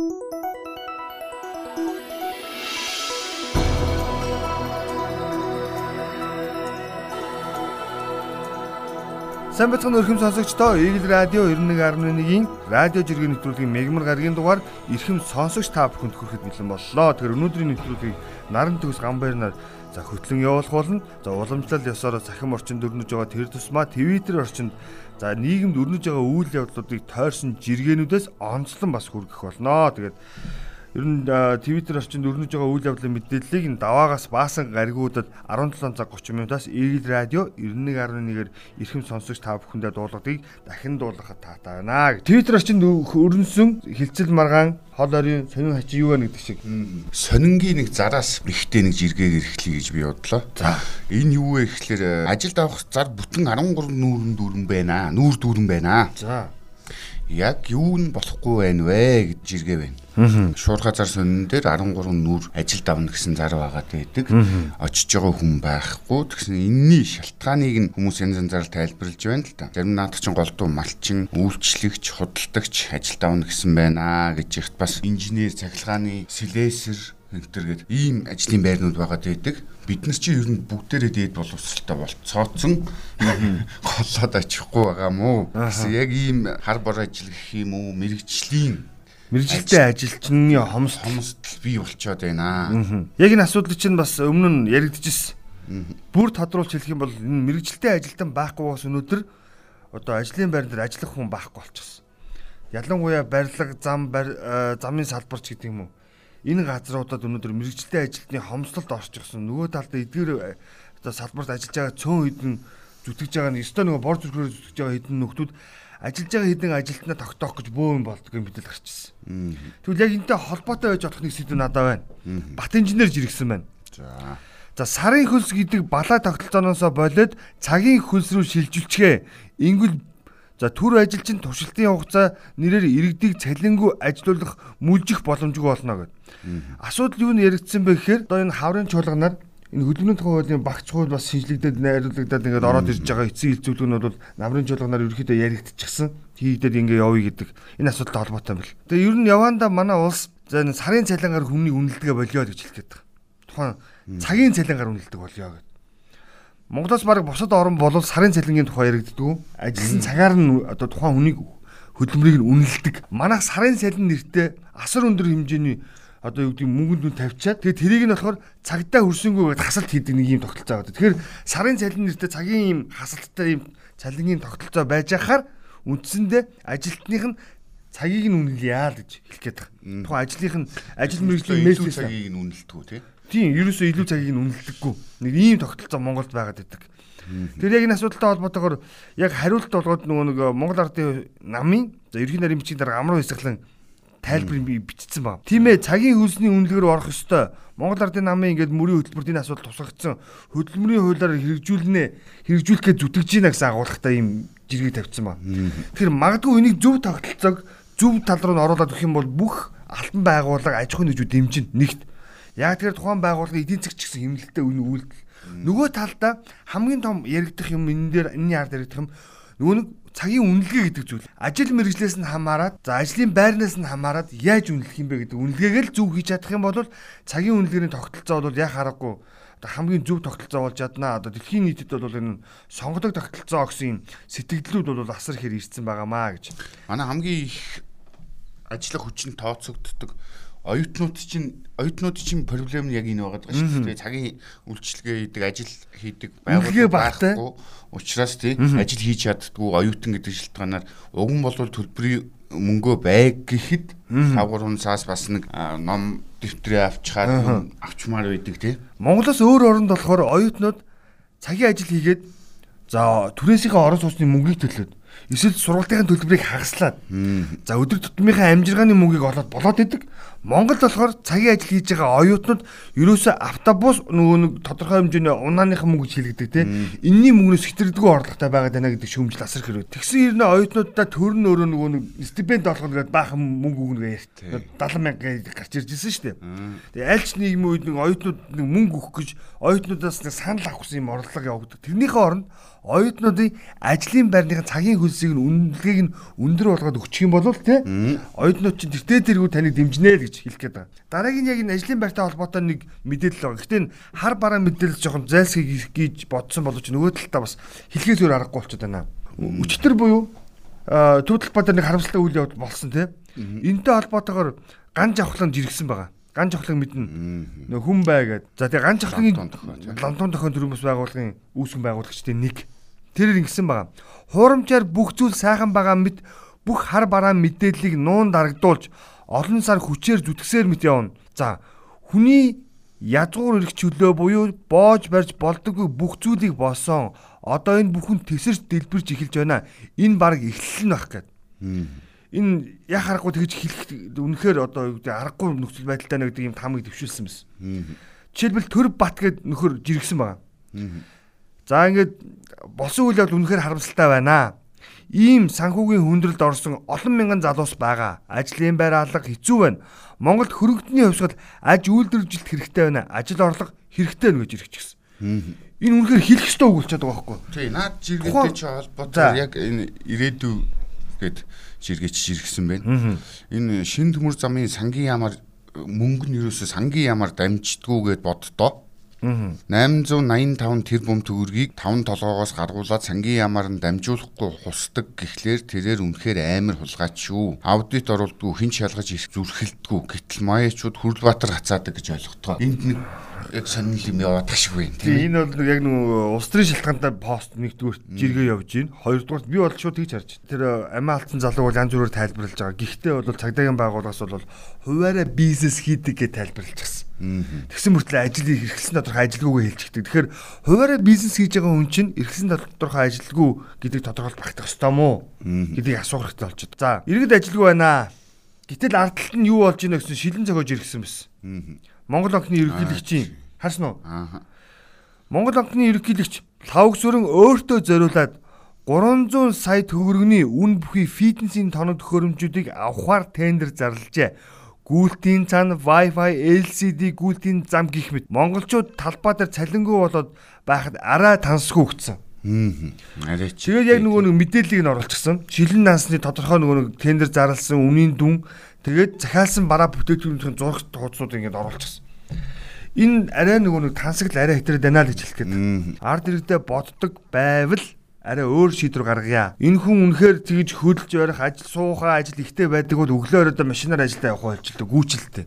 Сайн бацхан өрхөм сонсогчдоо Eagle Radio 91.1-ийн радио жиргэн нэвтрүүлгийн мегмар гарагийн дугаар эрхэм сонсогч та бүхэнд хүрэхэд бэлэн боллоо. Тэгэхээр өнөөдрийн нэвтрүүлгийг наран төгс гамбайрнаар за хөтлөн явуулах болно. За уламжлал ёсоор цахим орчинд өрнөж байгаа тэр тусмаа Twitter орчинд за нийгэмд өрнөж байгаа үйл явдлуудыг тойрсон жиргэнүүдээс онцлон бас хүргэх болно. Тэгээд Ер нь Twitter орчинд өрнөж байгаа үйл явдлын мэдээллийг нь даваагаас баасан гаригуудад 17 цаг 30 минутаас Eagle Radio 91.1-ээр эрхэм сонсогч та бүхэндээ дуулгадыг дахин дуулгахад таатай байна. Twitter орчинд өрнсөн хилцэл маргаан хол орийн сонин хачи юу вэ гэдэг шиг. Сонингийн нэг зараас ихтэй нэг жиргээр эрхлэе гэж би бодлоо. За энэ юу вэ гэхлээр ажилд авах зар бүтэн 13 нүүрэн дүүрэн байна. Нүүр дүүрэн байна. За яг юу нь болохгүй байна вэ гэж жиргээ байна. Шуурга зар сонин дээр 13 нүр ажилд авна гэсэн зар байгаад байдаг. Очиж байгаа хүн байхгүй. Тэгсэн энэний шалтгааныг нь хүмүүс янз янзаар тайлбарлаж байна л да. Зарим наадах чинь голдуу малчин, үйлчлэгч, худалдагч ажилд авна гэсэн байна гэж ихт бас инженер, цахилгааны слесэр энтергээд ийм ажлын байрнууд байгаад байдаг. Бид нар чи ер нь бүгдээрээ дээд боловсралтай болцооцсон голоод очихгүй байгаа мó. Гэсэн яг ийм хар бор ажил гэх юм уу, мэрэгжлийн мэрэгжилтэй ажилчны хомс хомсдол бий болчоод байна. Яг энэ асуудал чинь бас өмнө нь яригдчихсэн. Бүр тодруулж хэлэх юм бол энэ мэрэгжилтэй ажилтан байхгүйгээс өнөөдөр одоо ажлын байр дээр ажиллах хүн байхгүй болчихсон. Ялангуяа барилга, зам, замын салбарч гэдэг юм уу энэ газруудад өнөөдөр мэрэгчлээ ажилтны хомсдолд орчихсон. Нөгөө талдаа эдгээр одоо салбарт ажиллаж байгаа цөөн хэдэн зүтгэж байгаа нь өстой нөгөө бор зүрхөөр зүтгэж байгаа хэдэн нөхдүүд ажиллаж байгаа хэдэн ажилтнаа тогтоох гэж бөөн болдгоо мэдээлэл гарч ирсэн. Тэгвэл яг энэтэй холбоотой байж болох нэг сэдв надад байна. Бат инженер жиргсэн байна. За. За сарын хөлс гэдэг балай тогтолцооноосоо болоод цагийн хөлс рүү шилжүүлчихээ. Ингүүл За төр ажилчин туршилтын хугацаа нэрээр иргэдийг цалингүй ажилуулах мүлжих боломжгүй болно гэдэг. Асуудал юу нь яригдсан бэ гэхээр одоо энэ хаврын чуулганаар энэ хөдөлмөрийн тухай хуулийн багц хууль бас шинжлэгдээд найруулагдаад ингээд ороод ирж байгаа эцсийн хилцүүлгүүд бол намрын чуулганаар ерөөхдөө яригдчихсан. Хийгдээд ингээд явъя гэдэг энэ асуудалтай холбоотой юм бэл. Тэгээ ер нь яванда манай улс за энэ сарын цалингаар хүмүүний үнэлдэгэ болио гэж хэлэх гээд байгаа. Тухайн цагийн цалингаар үнэлдэг болио гэдэг. Монголоос баг бусад орн болов сарын цалингийн тухай яригддаг. Ажилласан цагаар нь одоо тухайн хүнийг хөдөлмөрийг нь үнэлдэг. Манайх сарын цалин нэртэй асар өндөр хэмжээний одоо юу гэдэг мөнгөнд нь тавьчаад тэгээ тэрийг нь болохоор цагдаа хөрсөнгөө гэдээ хасалт хийдэг нэг юм тогтолцоо байгаа. Тэгэхээр сарын цалин нэртэй цагийн юм хасалттай юм цалингийн тогтолцоо байж ахаар үндсэндээ ажилтных нь цагийг нь үнэлье л гэж хэлэх гээд байгаа. Тухайн ажлынх нь ажил мэргэжлийн мессеж цагийг нь үнэлдэг тий. Тийм, ерөөсөө илүү цагийг нь үнэлдэггүй. Нэг ийм тогтолцоо Монголд байгаад байдаг. Тэр яг энэ асуудалтай холбоотойгоор яг хариулт болгоод нөгөө нэг Монгол Ардын намын ерхий нарийн бичгийн дарга амруу хэсэглэн тайлбар бичсэн баг. Тийм ээ, цагийн хөлсний үнэлгээр орох ёстой. Монгол Ардын намын ингээд мөрийн хөтөлбөрт энэ асуудал тусгагдсан. Хөдөлмөрийн хуулиар хэрэгжүүлнэ, хэрэгжүүлэхэд зүтгэж гинэ гэсэн агуулгатай ийм жиргэг тавьсан баг. Тэгэхээр магадгүй энийг зөв тогтолцоог зөв тал руу нь оруулаад өгөх юм бол бүх алтан байгууллага аж ахуйн нэгжүүд дэмжин нэгт Яг тэр тухайн байгууллагын эдийн засгч гэсэн хэмнэлттэй үнэ үйлдэл. Нөгөө талдаа хамгийн том яригдах юм энэ дээр энэний ард яригдах юм нөгөө нэг цагийн үнэлгээ гэдэг зүйл. Ажил мэргэжлээс нь хамаарат, за ажлын байрнаас нь хамаарат яаж үнэлэх юм бэ гэдэг үнэлгээгээ л зөв хийж чадах юм бол цагийн үнэлгээний тогтолцоо бол яг харахгүй хамгийн зөв тогтолцоо болж чаднаа. Одоо дэлхийн нийтэд бол энэ сонгодог тогтолцоо гэсэн сэтгэлдлүүд бол асар ихээр ирсэн байгаамаа гэж. Манай хамгийн их ажиллах хүчин тооцогддог оюутнууд чинь оюутнууд чинь проблем нь яг энэ байгаа даа шүү дээ. Цагийн үйлчлэгээ хийдэг, ажил хийдэг байгууллага байхгүй. Учираас тий ажил хийж чаддгүй оюутан гэдэг шалтгаанаар уг нь бол төлбөрийн мөнгөө байг гэхэд 5 3 цаас бас нэг ном дэвтрээ авчихаар авчмаар байдаг тий. Монголоос өөр оронд болохоор оюутнууд цагийн ажил хийгээд за түрээсийнхээ орон сууцны мөнгийг төлөөд эсвэл сургалтын төлбөрийг хагаслаад за өдөр тутмынхаа амжиргааны мөнгийг олоод болоод идэг Монгол болохоор цагийн ажил хийж байгаа оюутнууд ерөөсөө автобус нөгөө нэг тодорхой хэмжээний унааныхан мөнгө шилэгдэг тийм. Энийний мөнгнөөс хитрдэггүй орлоготой байгаад байна гэдэг шүүмжил асар хэрэг. Тэгсэн ирнэ оюутнуудаа төр нь өөрөө нөгөө нэг стипенд олгох гэдэг баахан мөнгө өгнө ярьт. 70 мянга гарч ирж ирсэн шүү дээ. Тэгээ аль ч нийгмийн үед нэг оюутнууд нэг мөнгө өгөх гэж оюутнуудаас нэг санал авах гэсэн юм орлого явагдав. Тэрнийхээ оронд оюутнуудын ажлын байрныхын цагийн хөлсийг нь үнэлгээг нь өндөр болгоод өгчих юм бол тий оюутнууд чинь тэртээ тэргүй таныг дэмжинэ л гэж хэлэх гээд байгаа. Дараагийн яг энэ ажлын байртай холбоотой нэг мэдээлэл байгаа. Гэхдээ хар бараа мэдээлэл жоохон зайлсхийх гэж бодсон боловч нөгөө талдаа бас хэлхээ зөөр аргагүй болчиход байна. Өчтөр буюу төв талбай дээр нэг харамсалтай үйл явдал болсон тий. Энтэй холбоотойгоор ган жавхлан жиргсэн байгаа ган жохлог мэднэ. Нөх хүн бай гэд. За тэгээ ган жохлогийн лантун тохион төрөмс байгууллагын үүсгэн байгуулагчдын нэг. Тэрээр ингэсэн байгаа. Хуурамчаар бүх зүйл сайхан байгаа мэт бүх хар бараа мэдээллийг нуун дарагдуулж олон сар хүчээр зүтгсээр мэт явна. За хүний язгуур эрх чөлөө буюу боож барьж болдоггүй бүх зүйлийг босон. Одоо энэ бүхэн тесэрч дэлбэрж эхэлж байна. Энэ баг эхлэл нь байх гээд энэ яг харахгүй тэгж хэлэх үнэхээр одоо юу гэдэг аргагүй нөхцөл байдалтай нэг гэдэг юм тамыг төвшүүлсэн байсан. Жишээлбэл төр бат гэд нөхөр жиргсэн байгаа. За ингээд болсон үйл явдал үнэхээр харамсалтай байна. Ийм санхүүгийн хүндрэлд орсон олон мянган залуус байгаа. Ажлын байр алга хэцүү байна. Монголд хөрөгдний хувьсгал аж үйлдвэржилт хэрэгтэй байна. Ажил орлого хэрэгтэй байна гэж ирчихсэн. Энэ үнэхээр хэлэх ёстой үг болчиход байгаа байхгүй. Тий, наад жиргээтэй ч холбоотой яг энэ ирээдүй гэд жиргээч жиргсэн байна. Энэ шин төмөр замын сангийн ямаар мөнгө нь юусэн сангийн ямаар дамждгүү гэд боддоо. 885 тэрбум төгрөгийг 5 толгоогоос гаргуулад сангийн ямаар нь дамжуулахгүй хусдаг гэхлээр тэрээр үнэхээр амар хулгайч шүү. Аудит оруулдгүй хинч шалгаж ирэх зүрхэлдэггүй. Гэтэл Маячууд Хүрлбаатар хацаадаг гэж ойлгохдоо. Энд нэг яг сонирхол юм яваад ташгүй юм тийм. Энэ бол яг нэг улс төрийн шалтгаантай пост нэгдүгээр жиргээ явж байна. Хоёрдугаар би бол шууд тэгж харж. Тэр амиа алдсан залуу бол янз бүрээр тайлбарлаж байгаа. Гэхдээ бол цагдаагийн байгууллагаас бол хуваараа бизнес хийдэг гэж тайлбарлаж. Тэгсэн мөртлөө ажил эрхэлсэн тодорхой ажилгүйгээ хэлчихдэг. Тэгэхээр хуваараа бизнес хийж байгаа хүн чинь эрхэлсэн тодорхой ажилгүй гэдэг тодорхойлт багтах ёстой мó гэдгийг асуух хэрэгтэй болчиход. За, иргэд ажилгүй байна. Гэтэл ард талд нь юу болж ийнэ гэсэн шилэн зохиож иргсэн байсан. Монгол банкны ерөнхийлөгчийн харсан уу? Аа. Монгол банкны ерөнхийлөгч лавгсүрэн өөртөө зориулаад 300 сая төгрөгийн үн бүхий фитнесийн тоног төхөөрөмжүүдийг авахар тендер зарлажээ. Гүйлтийн цан Wi-Fi LCD гүйлтийн зам гих мэт монголчууд талбай дээр цалингүй болоод байхад арай тансгүй өгцөн. Чи. Тэгээд яг нөгөө нэг мэдээллийг нь оруулчихсан. Шилэн нансны тодорхой нөгөө нэг тендер зарласан үнийн дүн Тэгээд захиалсан бараа бүтээгдэхүүнийн зураг тооцнууд ингээд оруулчихсан. Энэ арай нөгөө нэг тансагл арай хэтрээд байна л гэж хэлэх гээд. Ард иргэдээ боддог байвал арай өөр шийдвэр гаргая. Энэ хүн үнэхээр тэгж хөдөлж ярих ажил суухаа ажил ихтэй байдаг бол өглөө оройдоо машинаар ажилдаа явах ойлжилтөө гүйчилтэй.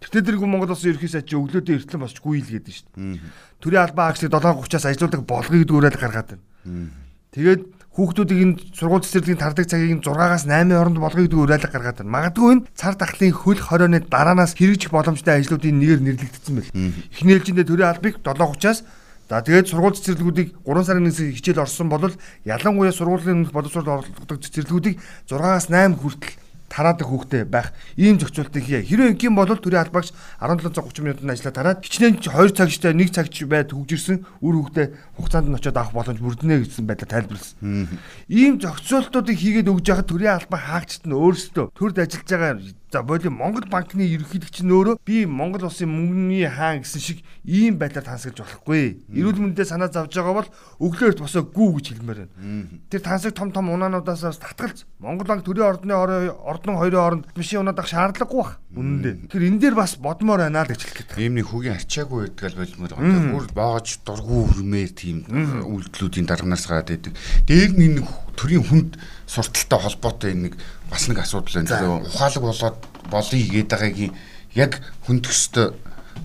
Тэгтээ тэргүй Монгол улсын ерхий сайд чи өглөөдөө эртлэн босч гүйл гэдэг шүү дээ. Төрийн албан агшиг 7:30-аас ажилуулдаг болгоё уриалга гаргаад байна. Тэгээд хүүхдүүдийг энэ сургууль цэцэрлэгийн тардаг цагийг 6-аас 8-ын хооронд болгоё гэдэг уриалга гаргаад байна. Магадгүй энэ цар тахлын хөл хорионы дараанаас хэрэгжих боломжтой ажлуудын нэгээр нэрлэгдсэн байл. Эхний ээлжиндээ төрийн албыг 7:30-аас За тэгээд сургууль цэцэрлэгүүдийг 3 сарын нэгээс хичээл орсон бол ялангуяа сургуулийн боловсрол орлогодог цэцэрлэгүүдийг 6-аас 8 хүртэл тараадаг хүүхдээ байх ийм зохицуултыг хийе. Хэрэв ингийн бол төрийн албаагч 1730 минутын ажиллаа тараад хичнээн 2 цагчтай 1 цагч байд хөгжирсэн үр хүүхдээ хугацаанд нь очиод авах боломж бүрднэ гэсэн байдлаар тайлбарласан. Ийм зохицуултуудыг хийгээд өгж яхад төрийн албан хаагчд нь өөрсдөө төрд ажиллаж байгаа За боли Монгол банкны ерөнхийлөгч нь өөрөө би Монгол улсын мөнгөний хаан гэсэн шиг ийм байдлаар тансаглаж болохгүй. Эрүүл мэндэд санаа завж байгаа бол өглөөрт босоо гүү гэж хэлмээр байна. Тэр тансаг том том унаануудаас татгалж Монгол банк төрийн ордны ордон хоёрын оронд машин унаад ах шаардлагагүй бах. Үнэндээ. Тэр энэ дээр бас бодмоор байна л гэж хэлэх гээд. Ийм нэг хүүгийн арчаагүй байдаг л болмоор байгаа. Бүр боож дургу хөрмээр тийм үйлдэлүүдийн дарганаас гараад байдаг. Дээр нь энэ төрийн хүнд сурталтай холбоотой нэг бас нэг асуудал байна. Тэгээ ухаалаг болоод болъё гээд байгаагийн яг хүндөхстой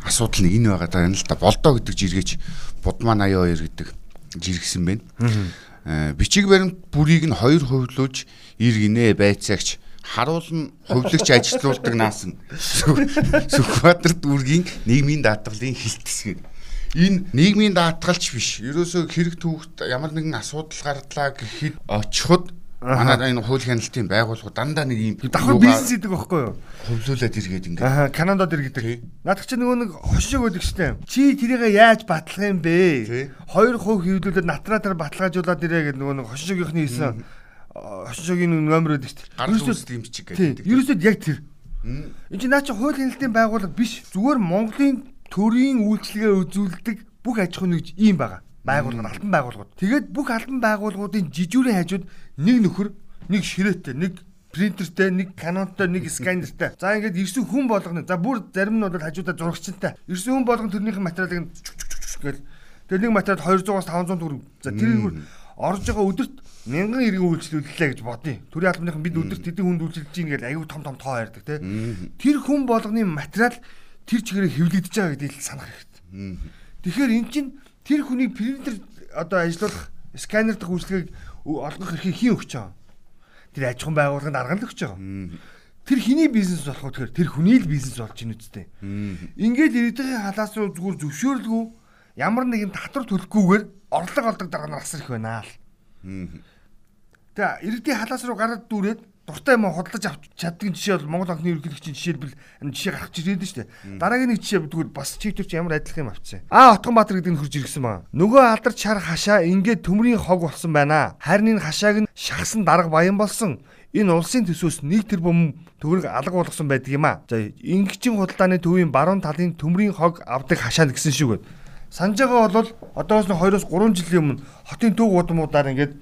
асуудал нь энэ байгаа даа юм л да. Болдоо гэдэг жиргээч Будман 82 гэдэг жиргсэн байна. Аа бичиг баримт бүрийг нь хоёр хувьлуулж ир гинэ байцаагч харуулна хувьлагч ажилуулдаг наасан Сүхбаатар дүүргийн нийгмийн даатгалын хилтэс гэдэг. Энэ нийгмийн даатгалч биш. Ерөөсөө хэрэг түүхт ямар нэгэн асуудал гардлаа гэхэд очиход Манай энэ хууль хяналтын байгууллага дандаа нэг юм давхар бизнес хийдэг байхгүй юу? хөвлүүлээд иргээд ингээд. Аа, Канадад иргэдэг. Наадах чи нөгөө нэг хошиг байдаг штэ. Чи тэрийг яаж батлах юм бэ? 2% хөвлүүлээд натраа дээр баталгаажуулаад ирээ гэдэг нөгөө нэг хошигийнхний хийсэн хошигийн номер байдаг штэ. Үүсдэг юм чиг гэдэг. Ерөөсөд яг тэр. Энд чи наа чи хууль хяналтын байгууллага биш. Зүгээр Монголын төрийн үйлчлэгээ үзүүлдэг бүх аж ахуйн нэгж ийм байгаа байгууллага алтан байгууллагууд. Тэгээд бүх алтан байгууллагуудын жижүүрийн хажууд нэг нөхөр, нэг ширээтэй, нэг принтертэй, нэг канонтой, нэг сканертай. За ингээд ирсэн хүн болгоно. За бүр зарим нь бол хажуудаа зурагчтай. Ирсэн хүн болгон тэрнийхэн материалыг гэл. Тэр нэг материал 200-аас 500 төгрөг. За тэр орж байгаа өдөрт мянган иргэн үйлчлүүллээ гэж бодъё. Төрийн албаныхан бид өдөрт тэдэн хүнд үйлчилж ийн гэж аюу том том тоо ярьдаг те. Тэр хүн болгоны материал тэр чигээрээ хэвлэгдэж байгаа гэдгийг санах хэрэгтэй. Тэгэхээр эн чинь тэр хүний принтер одоо ажиллах сканер дэх үйлчлэгийг олгох эрхийг хийн өгч байгаа. Тэр аж ахуйн байгууллаганд арган л өгч байгаа. Тэр хиний бизнес болох тэгэхээр тэр хүний л бизнес болж ийн үсттэй. Ингээд ирээдүйн халаас руу зүгээр зөвшөөрлгүй ямар нэгэн татвар төлөхгүйгээр орлого олдог дараа нь асар их байна л. Тэгээ иргэдийн халаас руу гараад дүүрээд дуртай юм худалдаж авч чаддаг жишээ бол Монгол анхны ерөнхийлөгчийн жишээлбэл энэ жишээ гэж ирээд шүү дээ. Дараагийн нэг жишээ тэгвэл бас чивтэрч ямар адилхан юм авчихсан. Аа Отгон Баатар гэдэг нь хурж иргсэн байна. Нөгөө алдарч шар хашаа ингээд төмрийн хог болсон байна. Харин энэ хашааг нь шахсан дарга баян болсон. Энэ улсын төсөөс нэг тэрбум төгрөг алга болгосон байдаг юм аа. За ингэжин худалдааны төвийн баруун талын төмрийн хог авдаг хашаа гэсэн шүү гээд. Санаж байгаа бол одоос нь 2-3 жилийн өмнө хотын төв гудамудаар ингээд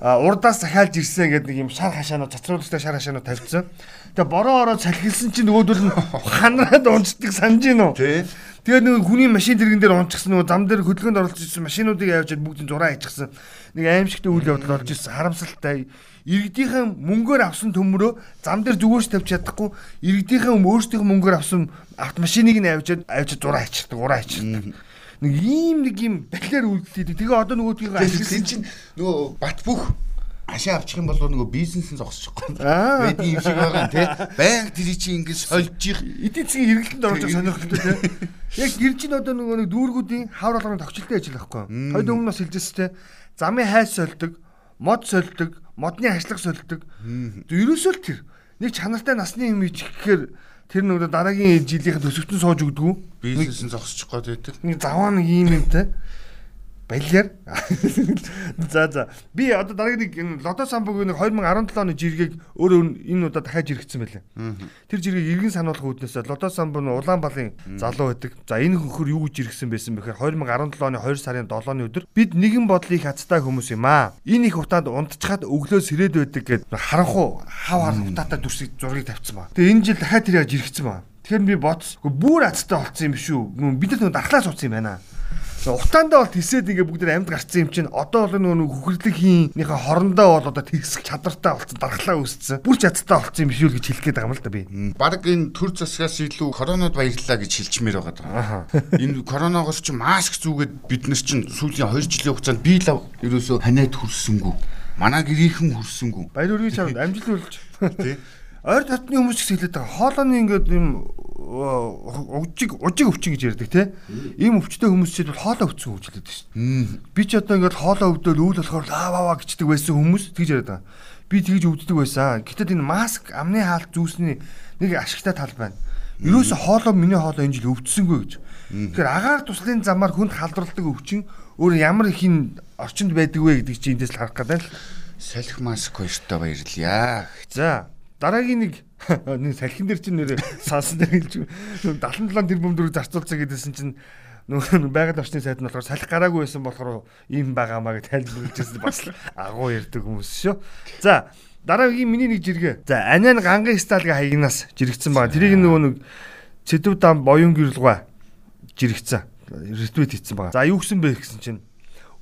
урдаас захиалж ирсэн гэдэг нэг юм шар хашаанууд цацруулжтай шар хашаанууд тавьчихсан. Тэгээ бороо ороод салхилсан чинь нөгөөдөл нь ханараад унцдаг санаж гин үү? Тий. Тэгээд нэг хүний машин тэрэгэн дээр унчихсан нөгөө зам дээр хөдөлгөөнд оролцож ирсэн машинуудыг явж бүгдийн зураа хийчихсэн. Нэг аимшигтэй үйл явдал болж ирсэн. Харамсалтай. Иргэдийнхэн мөнгөөр авсан төмрөө зам дээр зүгээрч тавьж чадахгүй иргэдийнхэн өөрсдийнх мөнгөөр авсан автомашиныг нь авчиад авчиад зураа хийчихдэг, ураа хийчихдэг нэг ийм нэг юм балиар үйлдэлээд тэгээ одоо нөгөөдгийг ашигласан чинь нөгөө бат бүх ашаа авчих юм бол нөгөө бизнес нь зогсчихгүй. Байд юм шиг байгаа тий. Баян тэр чинь ингэж сольж их эдийн засгийн хэрэглэлд орж байгаа сонирхолтой тий. Яг гэр чинь одоо нөгөө нэг дүүргүүдийн хавар болгоны тогтчлолтой ажил байхгүй. Хойд өмнө бас хэлжсэн тий. Замын хайс сольдог, мод сольдог, модны ажлах сольдог. Ерөөсөө л тэр нэг чанартай насны юм ич гэхээр тэр нөгөө дараагийн жилийнхэн төсөвтөн сууж өгдөг. Бизнес нь зогсчих гээд байдаг. Нэг заваа нэг юм юмтай балиар. За за. Би одоо дараагийн нэг энэ лото самбугийн нэг 2017 оны жиргэг өөрөө энэ удаа дахиад жиргэгдсэн байлаа. Тэр жиргэг иргэн сануулгах үүднээс лото самбу нь Улаанбаалын залуу байдаг. За энэ хөнхөр юу гэж жиргсэн байсан бэхээр 2017 оны 2 сарын 7-ны өдөр бид нэгэн бодлыг хацтай хүмүүс юм аа. Энэ их утаанд унтчихад өглөө сэрээд байдаг гэд харанхуу хав хар утаатай дүрсийг зургийг тавьсан ба. Тэгээ энэ жил дахиад тэр яаж жиргэгдсэн ба. Тэгэхээр би бодс. Бүр азтай болцсон юм шүү. Бид нар дархлаа суудсан юм байна. Утаандаа бол тисээд ингээ бүгд амьд гарцсан юм чинь одоо бол нөгөө хөхөрлөгийнхнийхээ хорондоо бол одоо тэгсэх чадвартай болсон дархлаа үүссэн. Бүр ч ядтай болсон юм биш үү гэж хэлэх гээд байгаа юм л да би. Бараг энэ төр засгаас илүү коронод баярлаа гэж хэлчмээр байгаа даа. Энэ коронавигоос чи маск зүүгээд бид нар чинь сүүлийн 2 жилийн хугацаанд би л ерөөсөө ханиад хүрсэнгүү. Манай гэрийнхэн хүрсэнгүү. Баяр үргийн чамд амжилт үлж. Тий ойр татны хүмүүс ч хэлээд байгаа. Хоолойны ингээд юм уужиг уужиг өвчин гэж ярьдаг те. Ийм өвчтэй хүмүүс чинь хоолой өвцөн хэлээд шүү дээ. Би ч одоо ингээд хоолой өвдөөл үйл болохоор лаваа гэждэг байсан хүмүүс тэгж яриад байгаа. Би тэгж өвддөг байсан. Гэтэл энэ маск амны хаалт зүүсний нэг ашигтай тал байна. Ерөөсө хоолой миний хоолой энэ жил өвдсөнгүй гэж. Тэгэхээр агаар туслын замаар хүнд халдварладаг өвчин өөр ямар их ин орчинд байдаг вэ гэдэг чинь эндээс л харах гэдэг л. Салхи маск хоёртой баярлаа. За дараагийн нэг нэг салхин дээр чинь нэр сансан дээр хэлж 77 тэрбум төгрөг зарцуулсан гэдээсэн чинь нөгөө байгаль орчны сайд нь болохоор салхи гараагүй байсан болохоор ийм байгаамаа гэж тайлбарлажсэн бас агуу ярддаг хүмүүс шүү. За дараагийн миний нэг жиргээ. За аниан гангийн сталгийн хаягнаас жирэгцсэн байгаа. Тэрийг нөгөө нэг цэдв дам боён гэрэлгой жирэгцсэн. Ретвит хийсэн байгаа. За юу гсэн бэ гэсэн чинь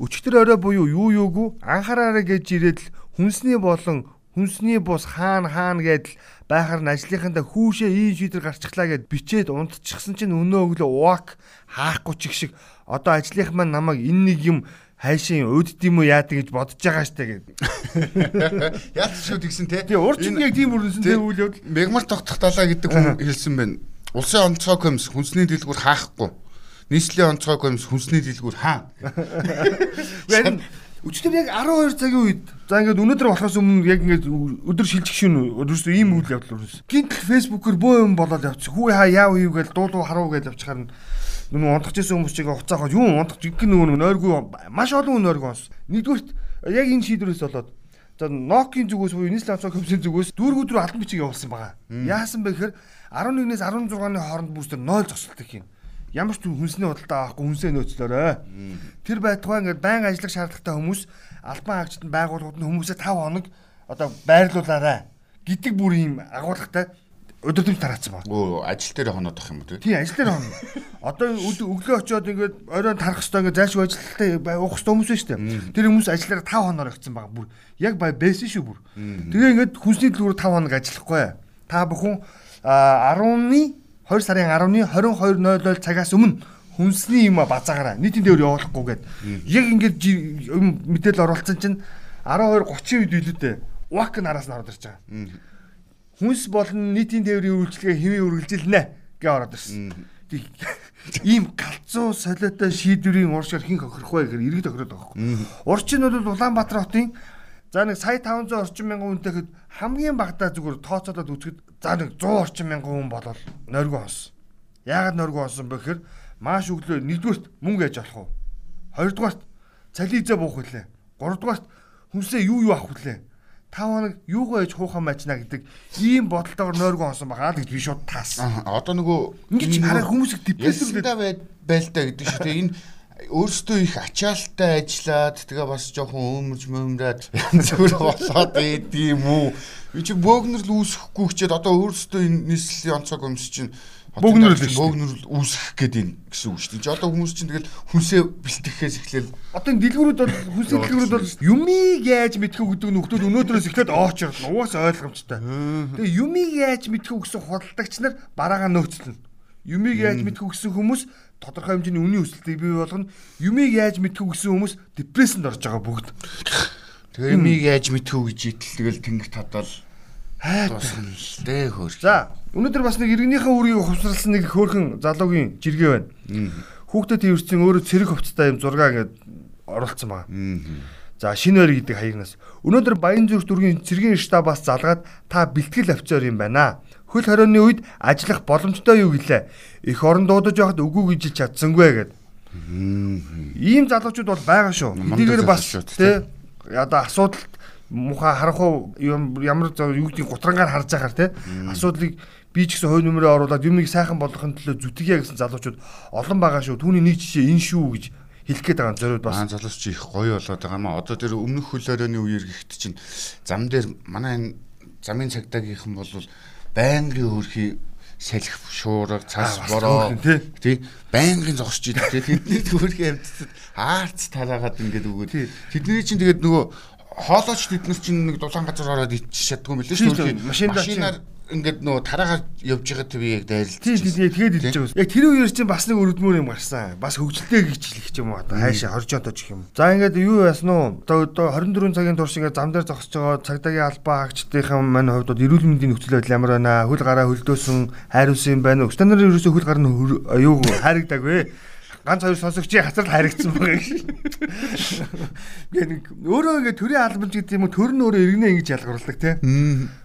өчтөр орой буюу юу юугүй анхаараарай гэж ирээд л хүнсний болон Хүнсний бус хаана хаана гэдэл байхаар нь ажлынхандаа хүүшээ ийм шийдэр гарчихлаа гэд бичээд унтчихсан чинь өнөө өглөө уак хаахгүй чиг шиг одоо ажлынх маань намайг энэ нэг юм хайшин өдд юм уу яадаг гэж бодож байгаа штэ гэд. Яалт шүү тэгсэн те. Тэгээ урд чинь яг тийм үрнэсэн те үйл явдал. Мегмар тогтох далаа гэдэг хүн хэлсэн байна. Улсын онцгой комисс хүнсний дэлгүүр хаахгүй. Нийслэлийн онцгой комисс хүнсний дэлгүүр хаа. Өчтөр яг 12 цагийн үед за ингээд өнөөдөр болохоос өмнө яг ингээд өдөр шилжих шин ерөөсөө ийм үйл явдал өрөөс. Гинтл фэйсбүүкээр бөө юм болоод явчих. Хүү хаа яав юу гэж дуулуу харуу гэж явчихаар нөгөө унтах гэсэн хүмүүс чиг хуцаахад юу унтах гин нөгөө нойргүй маш олон нойргүй онс. Нэгдүгürt яг энэ шийдвэрээс болоод за Nokia зүгээс буюу Nissan компани зүгээс дүүргүүд рүү албан бичиг явуулсан байгаа. Яасан бэ гэхээр 11-ээс 16-ны хооронд бүүстэр 0 зогсолт гэх юм ямар ч хүнсний худалдаа авахгүй хүнсээ нөөцлөөрөө. Тэр байтугай ингээд байн ажиллах шаардлагатай хүмүүс албан хаагчид байгууллагууд нь хүмүүсээ 5 хоног одоо байрлуулаарай гэдэг бүр ийм агуулгатай өдөртөмж тараацсан байна. Өө ажил дээр хоноод ах юм уу тий? ажил дээр хоноо. Одоо өглөө очиод ингээд оройн тарах хэрэгтэй ингээд зайлшгүй ажилттай уух хэрэгтэй хүмүүс шүү дээ. Тэр хүмүүс ажиллаараа 5 хоноор өгсөн байгаа бүр. Яг бай байсан шүү бүр. Тэгээ ингээд хүнсний төлөвөөр 5 хоног ажиллахгүй. Та бүхэн 10-ны 2 сарын 10-ны 22:00 цагаас өмнө хүнсний юм базаагаараа нийтийн дээр явуулахгүй гээд яг ингээд юм мэдээлэл оруулсан чинь 12:30 үед илүүтэй вак нараас нь ороод ирж байгаа. Хүнс болон нийтийн тээврийн үйлчлэгээ хэвээ үргэлжилнэ гэж ороод ирсэн. Ийм галзуу солиотой шийдвэрийн уршаар хин хохирох вэ гэхээр иргэд тохироод байгаа юм. Урчин бол Улаанбаатар хотын за нэг сая 500 орчим мянган хүнтэйхэд хамгийн багадаа зүгээр тооцоолоод үзэхэд за нэг 100 орчим мянган хүн болол нойргоо онсон. Яагаад нойргоо онсон бэ гэхээр маш өглөө нэгдүгürt мөнгө ээж авах уу? Хоёрдугаарт цализээ буух үлээ. Гуравдугаарт хүнсээ юу юу авах үлээ. 5 хоног юугаа ээж хуухаа мачна гэдэг ийм бодолтойгоор нойргоо онсон байгаа л гэж би шууд таасан. Одоо нөгөө ингэж хараа хүмүүсийг депрессивлээ байлтаа гэдэг шүү дээ. Энэ өөрсдөө их ачаалттай ажиллаад тэгээ бас жоохон өмөрж мөмрээд зүгээр болоод байдгийм үү. Би чи бөөгнөр л үүсэхгүй хчээд одоо өөрсдөө энэ нийслэлийн онцог өмс чинь бөөгнөр л бөөгнөр л үүсэх гээд юм гэсэн үг шүү дээ. Одоо хүмүүс чинь тэгэл хүнсээ бэлтгэхээс эхлээл одоо энэ дэлгүүрүүд бол хүнсээ дэлгүүрүүд бол юмыг яаж мэдхүү гэдэг нөхдүүд өнөөдрөөс эхлээд оочрол угаасаа ойлгомжтой. Тэгээ юмыг яаж мэдхүү гэсэн худалдагч нар бараагаа нөөцлөн. Юмыг яаж мэдхүү гэсэн хүмүүс тодорхой хэмжээний үнийн өсөлтийг бий болгоно. Юмыг яаж мэдхүү гэсэн хүмүүс депрессэнд орж байгаа бүгд. Тэгээ юмыг яаж мэдхүү гэж итэл тэгэл тэнгих татал дуусна л дээ хөөр. За, өнөөдөр бас нэг иргэнийхээ үрийг хувцралсан нэг хөөрхөн залуугийн жиргээ байна. Хүүхдэд тэрсэн өөрөө цэрэг хувцастай юм зураг ингээд оруулсан байгаа. За шинэ ойр гэдэг хаягнаас өнөөдөр Баянзүрх дүүргийн цэргийн штабаас залгаад та бэлтгэл офицер юм байна. Хөл хорионы үед ажиллах боломжтой юу гэлээ. Их орон дуудаж байхад үгүй гэж чадсангүй гэд. Ийм залуучууд бол байгаа шүү. Эдгээр бас тий одоо асуудал муха харах уу ямар юу гэдгийг гутрангаар харж байхаар тий асуудлыг би ч гэсэн хой нөмрөө оруулаад юмыг сайхан болгохын төлөө зүтгэе гэсэн залуучууд олон байгаа шүү. Түүний нэг жишээ энэ шүү гэж хэлэх гээд байгаа зориуд бас. Чи их гоё болоод байгаа маа. Одоо тэр өмнөх хөл хорионы үеэр гихт чинь зам дээр манай энэ замын цагдаагийнхан бол байнгын хөрхий салхи шуурга цас бороо тий. байнгын зогсож идэг тий. Тэдний хөрхий амьдсад аарц тараагаад ингээд өгөө тэдний чинь тэгээд нөгөө хоолойч тэд нар чинь нэг дулаан газар ороод ичиж чаддгүй билээ шүү машинаар ингээд нөө тараагаар явж байгаа төв яг дайрлж. Тийм тийм тэгээд хэлж байгаа. Яг тэр үеэр чинь бас нэг өрөдмөр юм гарсан. Бас хөгжилтэй гэж хэлэх юм одоо хайшаа хоржоонтой ч юм. За ингээд юу яасан уу? Одоо 24 цагийн турш ингээд зам дээр зогсож байгаа цагдаагийн албаа хаагчдын маань хувьд эрүүл мэндийн нөхцөл байдал ямар байна? Хөл гараа хөлдөөсөн хайруулсан юм байна уу? Стандар ерөөсөө хөл гар нь юу хайрагдаагүй ганц хоёр сонсогчийн хацрал харигдсан байгаа юм. Ингээд өөрөө ингээд төрийн албанч гэдэг юм уу төр нь өөрөө иргэнэ ингэж ялгаруулдаг те.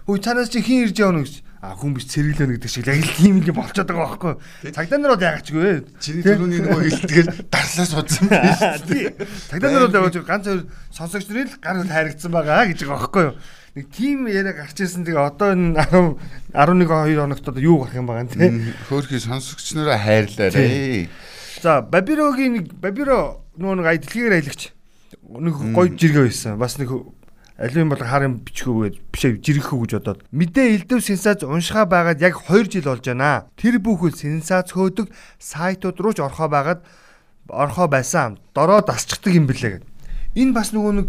Хөө цаанаас чи хин ирж явна гэж. А хүн биш цэрэглэнэ гэдэг шиг яг л тийм юм болчиход байгаа байхгүй. Цагдаа нар бол яагач гүй. Чиний төрөний нөгөө хэлдгээр дарлаа суудсан биш. Цагдаа нар бол явж ганц хоёр сонсогч нарын л гар хөл харигдсан байгаа гэж байгаа байхгүй юу нэг тим яриа гарч ирсэн тэгээ одоо энэ 10 11 2 хоногт одоо юу гарах юм байгаа нэ хөөхий сонсогч нараа хайрлаарэ За Бабирогийн нэг Бабиро нөгөө нэг ай дэлхийгээр аялагч нэг гоё жиргээ байсан. Бас нэг аливын бол харын бичгүүгээд бишээ жиргэхүү гэж бодоод мэдээ элдв сенсац уншихаа байгаад яг 2 жил болж байна. Тэр бүхэл сенсац хөөдөг сайтууд руу ч орхоо байгаад орхоо байсан. Дороо дасчихдаг юм бэлээ гэд. Энэ бас нөгөө нэг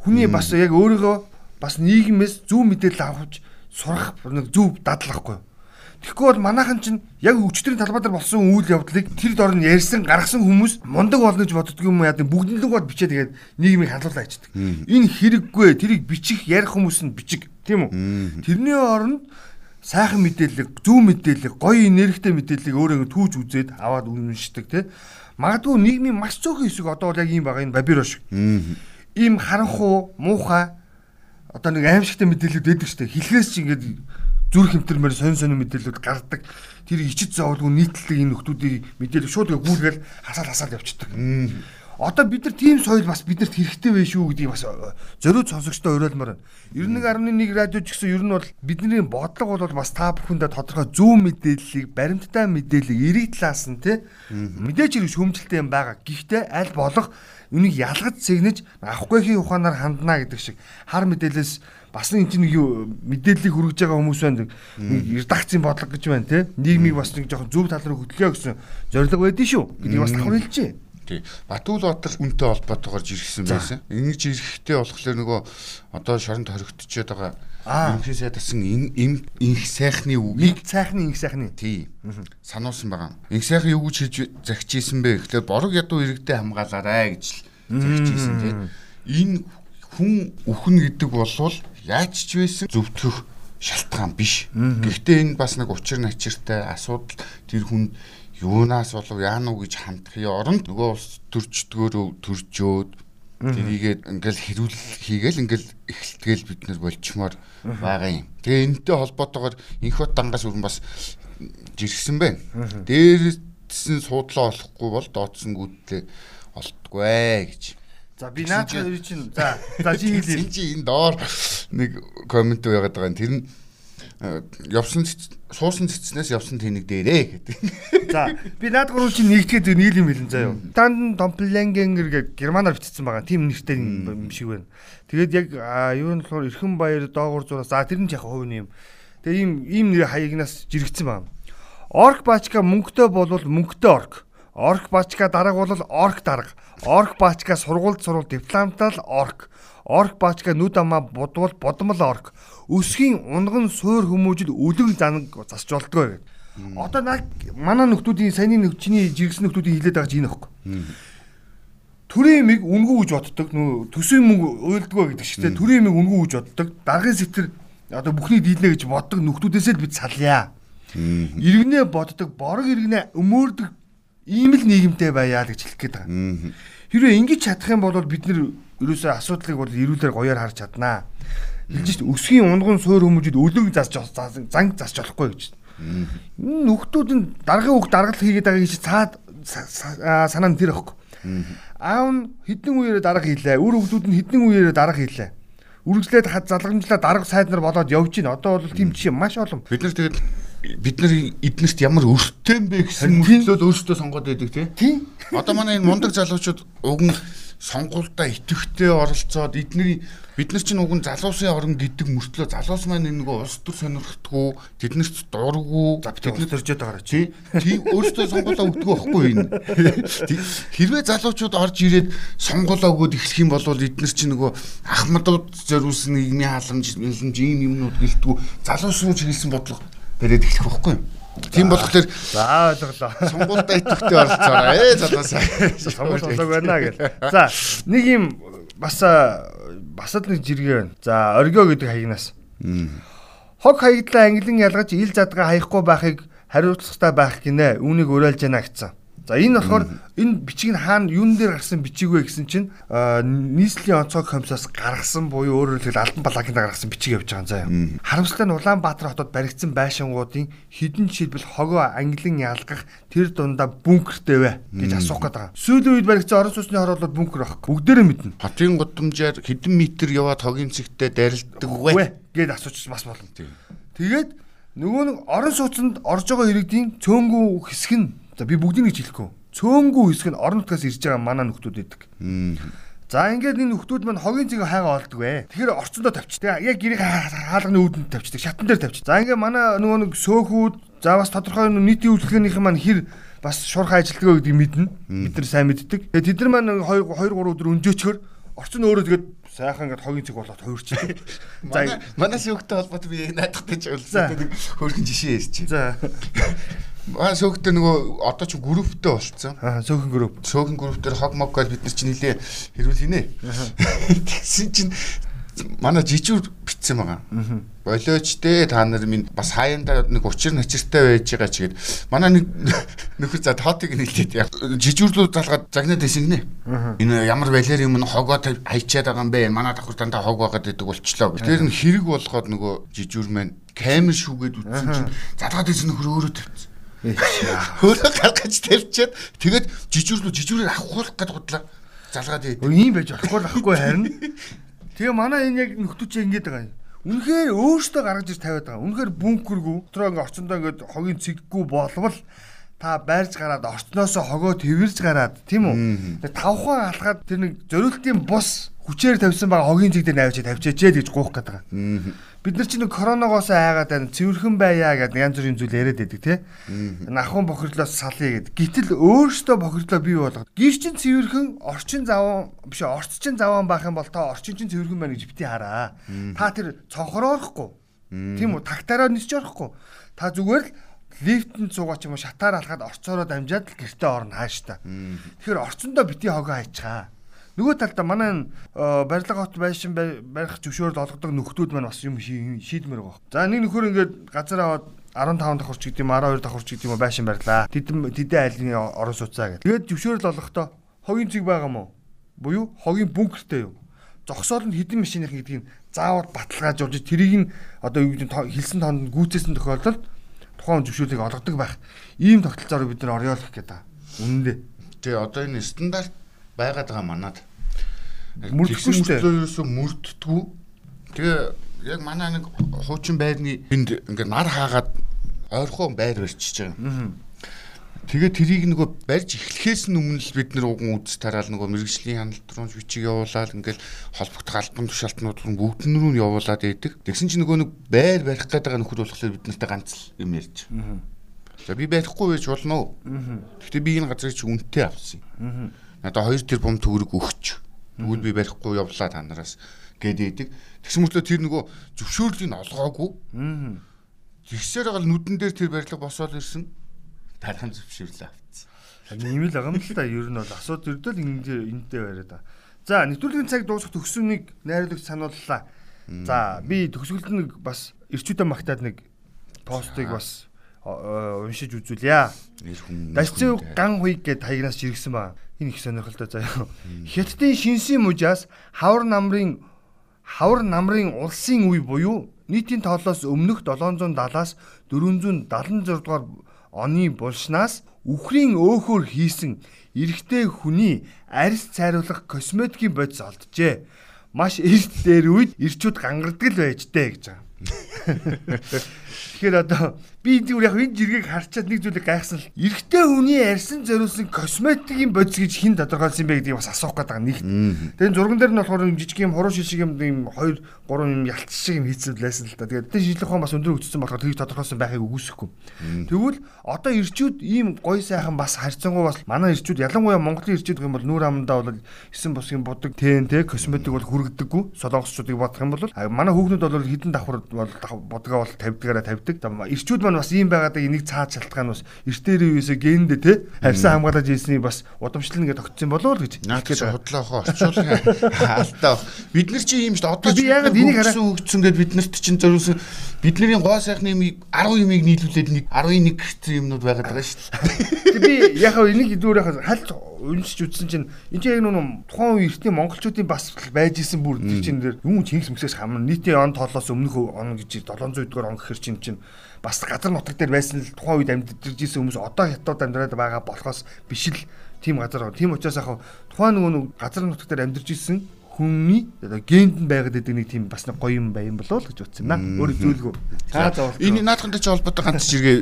хүний бас яг өөрийгөө бас нийгэмээс зөв мэдээлэл авахж сурах нэг зөв дадлахгүй. Тэгэхгүй бол манайхан чинь яг өчтөрийн талбай дээр болсон үйл явдлыг тэр дор нь ярьсан гаргасан хүмүүс мундаг болно гэж боддог юм яа бүгдлэг бод бичээ тэгээд нийгмийг хадгалаа ичдэг. Энэ хэрэггүй тэрийг бичих ярих хүмүүс нь бичиг тийм үү? Тэрний оронд сайхан мэдээлэл, зөв мэдээлэл, гоё энергитэй мэдээллийг өөрөө түүж үзээд аваад үнэншдэг тийм. Магадгүй нийгмийн маш цөөхөн хэсэг одоо бол яг ийм байгаа энэ бабиро шиг. ийм харанхуу муухай одоо нэг аимшигтай мэдээлэлүүд шүү дээ. Хэлхээс чи ингээд зүр хэмтэрмээр сонь сонь мэдээлэлүүд гардаг. Тэр ичид зовлгүй нийтлэг энэ нөхдүүдийн мэдээлэл шууд гүйлгээл хасаал хасаал явчихдаг. Одоо бид нар тийм соёл бас биднэрт хэрэгтэй байх шүү гэдгийг бас зориуд сонсогчтой уриалмаар байна. 91.1 радио ч гэсэн ер нь бол бидний бодлого бол бас та бүхэндээ тодорхой зөв мэдээллийг баримттай мэдээллийг эрэг талаас нь тий мэдээж хэрэг шөмжөлтэй юм байгаа. Гэхдээ аль болох үнийг ялгаж цэгнэж авахгүйхийн ухаанаар хандна гэдэг шиг хар мэдээлэлс бас нэг чинь юу мэдээллийг хүргэж байгаа хүмүүс байна. Редакцийн бодлого гэж байна тий. Нийгмийг бас нэг жоохон зөв тал руу хөтлөё гэсэн зорилго байдсан шүү. Гэдгийг бас давхар хэлжээ. Тий. Батүл Баатар үнтэй холбоотойгоор жиргсэн байсан. Ингэж ирэхдээ болохоор нөгөө одоо шоронд хоригдчиход байгаа ерөнхий сайд асан им инх сайхны үг. Инх сайхны инх сайхны. Тий. Сануулсан байгаа. Инх сайхан юу гэж хэлж загчижсэн бэ гэхлээр борог ядуу иргэдээ хамгаалаарай гэж загчижсэн тий. Энэ хүн үхэн гэдэг болвол яаж ч байсан зөвтгөх шалтгаан биш. Гэхдээ энэ бас нэг учир начиртай асуудал тэр хүн юунаас болов яана уу гэж хандхын оронд нөгөө улс төрчдгөөр төржөөд тэрийгээд ингээл хэрүүл хийгээл ингээл эхэлтгэл бид нар болчмоор байгаа юм. Тэгээ энэтэй холбоотойгоор инх бот дангаас өрн бас жиргсэн байна. Дээрсэн суудлаа олохгүй бол дооцсонгүүтлээ олдгогүй гэж. За би наачаа юу чинь за за чи хэлээ. Чи энэ доор нэг комент байгаад байгаа. Тэр нь явсан суусан цэцнээс явсан тэнэг дээрээ гэдэг. За би наад гурав чинь нэгтгэхэд нэг юм хэлэн заяа. Танд Домпленгенгер гэх германаар бичсэн байгаа. Тим нэртэй юм шиг байна. Тэгээд яг юу нь болохоор эрхэн баяр доогуур зураас за тэр нь яг хувийн юм. Тэгээ ийм ийм нэр хаягнаас жирэгцсэн байна. Орк бачка мөнгөтэй болвол мөнгөтэй орк. Орк бачка дарга бол орк дарга. Орк бачка сургуульд сурвал дипломтал орк. Орк бачка нүд амаа будвал бодмол орк өсгийн унган суур хүмүүжил үлэг занг засч болдгоо гэдэг. Одоо наг манай нөхдүүдийн саяны нөхчний жиргсэн нөхдүүдийн хилээд байгаа чинь энэ ихгүй. Төрийн миг үнгүү гэж боддог. Нөө төсвийн мөнгө уйлдгоо гэдэг шиг те төрийн миг үнгүү гэж боддог. Даргын сэтэр одоо бүхний дийлнэ гэж боддог нөхдүүдээсээ л бид салъя. Иргэнэ боддог, борог иргэнэ өмөөрдөг ийм л нийгэмтэй байяа л гэж хэлэх гээд байгаа. Хэрвээ ингэж чадах юм бол бид нэр ерөөсөө асуудлыг бол эрүүлэр гоёор харж чаднаа хэлж шít өсгийн унган суур хүмүүжид өлөг засч занг засч болохгүй гэж. Энэ нөхдүүд нь даргын үг даргал хийгээд байгаа гэж цаад санаа нь тэр ихгүй. Аав нь хідэн үеэрээ дарга хийлээ. Үр хөвгүүд нь хідэн үеэрээ дарга хийлээ. Үргэлжлээд хад залгамжлаа дарга сайд нар болоод явж байна. Одоо бол тийм жишээ маш олон. Бид нар тэгээд бид нар эднэрт ямар өртөө бэ гэсэн мөртлөө өөрсдөө сонгоод байдаг тий. Одоо манай энэ мундаг залуучууд уг нь сонгуультай итэвхтэй оролцоод эдний бид нар чинь уг нь залуусын орон гэдэг мөртлөө залуус маань нөгөө улс төр сонирхдаггүй тэднэрт дурггүй. Тэднэр төржөөд байгаа чи тийм өөрсдөө сонгуулаа өгдөг байхгүй энэ. Хэрвээ залуучууд орж ирээд сонгуулаа өгөөд эхлэх юм бол эднэр чинь нөгөө ахмадууд зориулсан нийгмийн халамж юм юмнууд гэлтгүү. Залуусууд хэлсэн бодлого бариад эхлэх байхгүй юу Тийм болохоор за ойлголоо. Сонгуультай идэвхтэй оролцоорой. Ээ залуусаа. Сонгуул болоог байна гэл. За нэг юм бас бас л нэг жиргээ байна. За оргио гэдэг хаягнаас. Хог хаягдлаа ангилан ялгаж ил задгаа хаяхгүй байхыг хариуцлагатай байх гинэ. Үүнийг уриалж яана гэсэн. За энэ болохоор энэ бичиг нь хаана юун дээр гарсан бичиг вэ гэсэн чинь нийслэлийн онцгой комиссаас гаргасан буюу өөрөөр хэлбэл Алдан балаагийн гаргасан бичиг явж байгаа юм. Харамсалтай нь Улаанбаатар хотод баригдсан байшингуудын хідэн жишээлбэл хогоо англин ялгах тэр дундаа бункертэй вэ гэж асуух гээд байгаа. Сүүлийн үед баригдсан орон сууцны хороолол бункер байхгүй. Бүгдээрээ мэднэ. Хотын гудамжаар хэдэн метр яваад хогийн цэгтээ дайралдаг вэ гэд асуучих бас болно. Тэгээд нөгөө нэг орон сууцнд орж байгаа иргэдийн цөөнгүү хэсэг нь За би бүгдийг нэг хэлэхгүй. Цөөнгүү хэсэг нь орон нутгаас ирж байгаа манай нөхдүүд байдаг. За ингээд энэ нөхдүүд маань хогийн цэгийг хайгаа олдог вэ. Тэгэхээр орцондоо тавьчих. Тэгээ яг гэрийг хаалганы үүдэнд тавьчихдаг. Шатан дээр тавьчих. За ингээд манай нөгөө нэг сөөхүүд за бас тодорхой нийтийн үйлчлэгээнийхэн маань хэр бас шуурхай ажилтгаа гэдгийг мэднэ. Бид нар сайн мэддэг. Тэгээ тэд нар маань 2 2 3 өдөр өнжөөчгөр орчин өөрөө тэгээд сайхан ингээд хогийн цэг болоод хувирчихдаг. За манай сөөхтэй холбоотой би наадахтай ч уулзсан. Нэг хөөрхөн жишээ ярьчих. За Аа сөөхтэй нөгөө одоо ч групптэй болцсон. Аа сөөхөн групп. Сөөхөн групп дээр хог мог гэж бид нар чинь нилээ хэрүүл хийнэ. Тэгсэн чинь манай жижүүр битсэн байгаа. Болооч дээ та нар минь бас хаяанда нэг учир начиртай байж байгаа ч гээд манай нэг нөхөр за тоотыг нийлээд яг жижүүрлүүд залгаад загнаад байсан гинэ. Энэ ямар балер юм хогоо хайчаад байгаа юм бэ? Манай давхар дандаа хог байгаад байдаг болчлоо. Тэр нь хэрэг болгоод нөгөө жижүүр маань камер шүүгээд үтсэн чинь залгаад байсан нөхөр өөрөө тавьчихсан. Өөрөө гаргаж тавьчаад тэгээд жижүүрлүү жижүүрээр авахуулах гэдэг бодлоо залгаад ийм байж болохгүй байхгүй харин Тэгээ манай энэ яг нөхдүүч ингэж байгаа юм. Үнэхээр өөртөө гаргаж ир тавиад байгаа. Үнэхээр бункергүй. Дотроо ингээ орчондоо ингээ хогийн цэггүй болвол та байрж гараад орчноосоо хогоо тэрвэрж гараад тийм үү. Тэгээ тавхан алхаад тэр нэг зориултын бус хүчээр тавьсан байгаа хогийн цэг дээр навчиж тавьчаач гэж гуух гээд байгаа. Бид нар чинь коронавигоос айгаад байна. Цэвэрхэн байя гэдэг янз бүрийн зүйл яриад байдаг тий. Нахын бохирлоос салъя гэд. Гэтэл өөрөөсөө бохирлоо бий болгоод гэр чин цэвэрхэн орчин заван биш орц чин заван байх юм бол та орчин чин цэвэрхэн байна гэж бити хараа. Та тэр цонхороорохгүй. Тийм үү? Тагтаараа нисч орохгүй. Та зүгээр л лифтэнд суугаа ч юм уу шатаар алхаад орцоороо дамжаад л гэртээ орно хааш та. Тэгэхээр орцондоо бити хогоо хайчгаа. Нөгөө талдаа манай барилга хот байшин барих зөвшөөрөл олгодог нөхдүүд маань бас юм шийдмээр байгаа. За нэг нөхөр ингээд газар аваад 15 давхарч гэдэг юм 12 давхарч гэдэг юм байшин барьлаа. Тэдэн тэдэн айлын орон сууцаа гэдэг. Тэгээд зөвшөөрөл олгохдоо хогийн цэг байгаа мó? Буюу хогийн бункертэй юу? Зогсоол нь хідэн машиных гэдгийг заавал баталгаажуулж тэрийг нь одоо юу гэдэг хэлсэн тоонд гүйцээсэн тохиолдолд тухайн зөвшөөрлийг олгодог байх. Ийм тогтолцоороо бид нар орёолох гэдэг. Үнэндээ. Тэгээ одоо энэ стандарт байгаад байгаа манад мөрдөхгүй шүү дээ. Ерөөсөө мөрддгүү. Тэгээ яг манай нэг хуучин байрны энд ингээ нар хаагаад ойрхон байр барьчихж байгаа. Тэгээ тэрийг нөгөө барьж эхлэхээс нь өмнө л бид нэр уган үз тараал нөгөө мэрэгжлийн хяналт руу бичиг явуулаад ингээл холбогдох албан тушаалтнууд руу бүгд рүү явуулаад байдаг. Тэгсэн чинь нөгөө нэг байр барих гэдэг нөхөд болохоор бид нартай ганц л юм ярьж. За би барихгүй байж болно уу? Гэхдээ би энэ газрыг чи үнэтэй авсан. Надаа 2 тэрбум төгрөг өгч Тэгвэл би барихгүй явлаа та нараас гэдэг. Тэгсэн мөртлөө тэр нөгөө зөвшөөрлийг олгоогүй. Тэгсээр гал нүдэн дээр тэр барилга босоод ирсэн. Тархан зөвшөөрлөө авцсан. Ийм л байгаа юм л та ер нь бол асууд өрдөл эндээ эндээ бариад. За нэвтрүүлгийн цаг дуусах төгсөнийг найруулагч санууллаа. За би төгсгөлд нэг бас ирчүүдэ магтаад нэг постыг бас уншиж үзүүлье. Дашцэн ган хуйг гэд хаягнаас жиргсэн ба энэ их сонирхолтой заяа. Хятадын шинсийн мужаас хавар намрын хавар намрын улсын үе буюу нийтийн тоолоос өмнөх 770-аас 476 дугаар оны булшнаас үхрийн өөхөр хийсэн эрэгтэй хүний арьс цайруулах косметикийн бодис олджээ. Маш эрт дээр үед ирчүүд гангардаг л байж дээ гэж байгаа. Тэгэхээр одоо би зүгээр яг энэ жиргэг харчаад нэг зүйлийг гайхсан л эрэгтэй хүний арьсан зориулсан косметикийн бодис гэж хин тодорхойлсон бэ гэдгийг бас асуух гээд байгаа нэг. Тэгээд зурган дээр нь болохоор жижиг юм хуруу шишиг юм ийм 2 3 юм ялц шиг юм хийцэн лайсан л та. Тэгээд тэр шийдлэх хаан бас өндөр өгцсөн болохоор тийг тодорхойлсон байхыг үгүйсэхгүй. Тэгвэл одоо ирчүүд ийм гоё сайхан бас харьцангуй бас манай ирчүүд ялангуяа Монголын ирчүүд гэх юм бол нүүр амандаа бол 9 босгийн будаг ТНТ косметик бол хүрэгдэггүй солонгосчуудыг бодох юм бол манай хүүхнүүд бол хідэн давхар бол бодгоо бол тавьдгаараа тавьдаг. Ирчүүд маань бас ийм байгаад энийг цаад шалтгаан бас эртээр үеэсээ гендэ те харьсан хамгаалаж ийсний бас удамшлал нэгэ тогтсон болов уу гэж. Наад гэж худлаахоо орчуулгын алдаа. Бид нар чи ийм шүү дээ. Одоо би ягаад энийг хараа өгцөн гэд бид нарт чинь зориулсан бидний гоо сайхны юмыг 10 юмыг нийлүүлээд нэг 11 гэсэн юмнууд байгаад байгаа шүү дээ. Би яхаа энийг яхаа хальт уншиж үзсэн чинь энэ чинь яг нүн тухайн үе эртний монголчуудын бас байж исэн бүр тэр чинь дээр юм чингис мөсөөс хамна нийтийн он тоолоос өмнөх он гэж 700 дугаар он гэхэр чинь чинь бас газар нутаг дээр байсан л тухайн үед амьдарч ирсэн хүмүүс одоо хятад амьдраад байгаа болохоос биш л тийм газар. Тийм учраас яг тухайн нөгөө газар нутаг дээр амьдарч ирсэн хүний одоо генд нь байгаад байдаг нэг тийм бас нэг гоё юм байм болов л гэж утсан наа. Өөр зүйлгүй. За энэ наадхантай ч холбоотой ганц жиргээ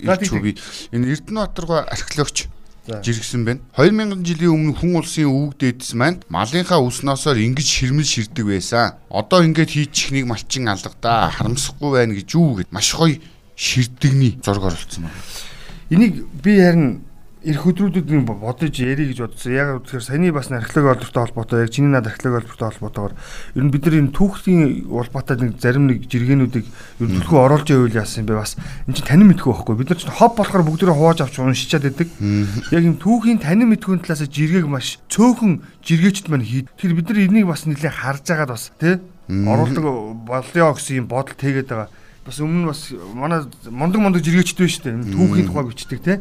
ирч үгүй. Энэ Эрдэнэбаатар руу археологч жиргсэн байна. 2000 жилийн өмнө хүн улсын өвөг дээдэс маань малынхаа үсносоор ингэж ширмэл ширдэг байсан. Одоо ингэж хийчихнийг малчин алгадаа харамсахгүй байна гэж юу гэд маш гоё ширдэгний зураг оруулсан байна. Энийг би харин эх өдрүүдэд нэг бодож ярих гэж бодсон. Яг тэгэхээр саяны бас археологи олбортой холбоотой яг чиний над археологи олбортой холбоотойгоор ер нь бид нар энэ түүхлийн улбаатай нэг зарим нэг жиргэнүүдийг ер нь төлхөө оруулж явуул яасан юм бэ бас энэ чинь танин мэдгүй байхгүй бид нар чинь хоб болохоор бүгдөө хувааж авч уншичаад байдаг. Яг энэ түүхийн танин мэдгүй талаас жиргэг маш цөөхөн жиргээчд маань хий. Тэгэхээр бид нар энийг бас нэлээд харж агаад бас тий оруулдаг болё гэсэн юм бодол тэгээд байгаа. Бас өмнө бас манай мундаг мундаг жиргээчд байна шүү дээ. Түүхийн тухай бичдэг те.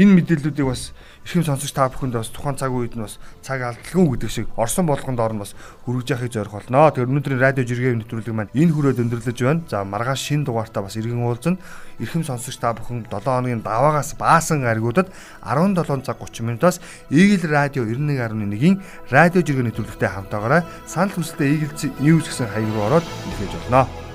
Энэ мэдээллүүдийг бас эрхэм сонсогч та бүхэнд бас тухайн цаг үед нь бас цаг алдалгүй гэдэг шиг орсон болгонд орно бас хүргэж яхахыг зорих болно. Тэгэхээр өнөөдрийн радио жиргээ нэвтрүүлэг маань энэ хүрээд өндөрлөж байна. За маргааш шин дугаартаа бас иргэн уулзна. Эрхэм сонсогч та бүхэн 7 хоногийн даваагаас баасан гаригуудад 17 цаг 30 минутаас Eagle радио 91.1-ийн радио жиргээ нэвтрүүлэгтэй хамтаагаараа санал хүсэлтэд Eagle News гэсэн хаяг руу ороод илгээж болно.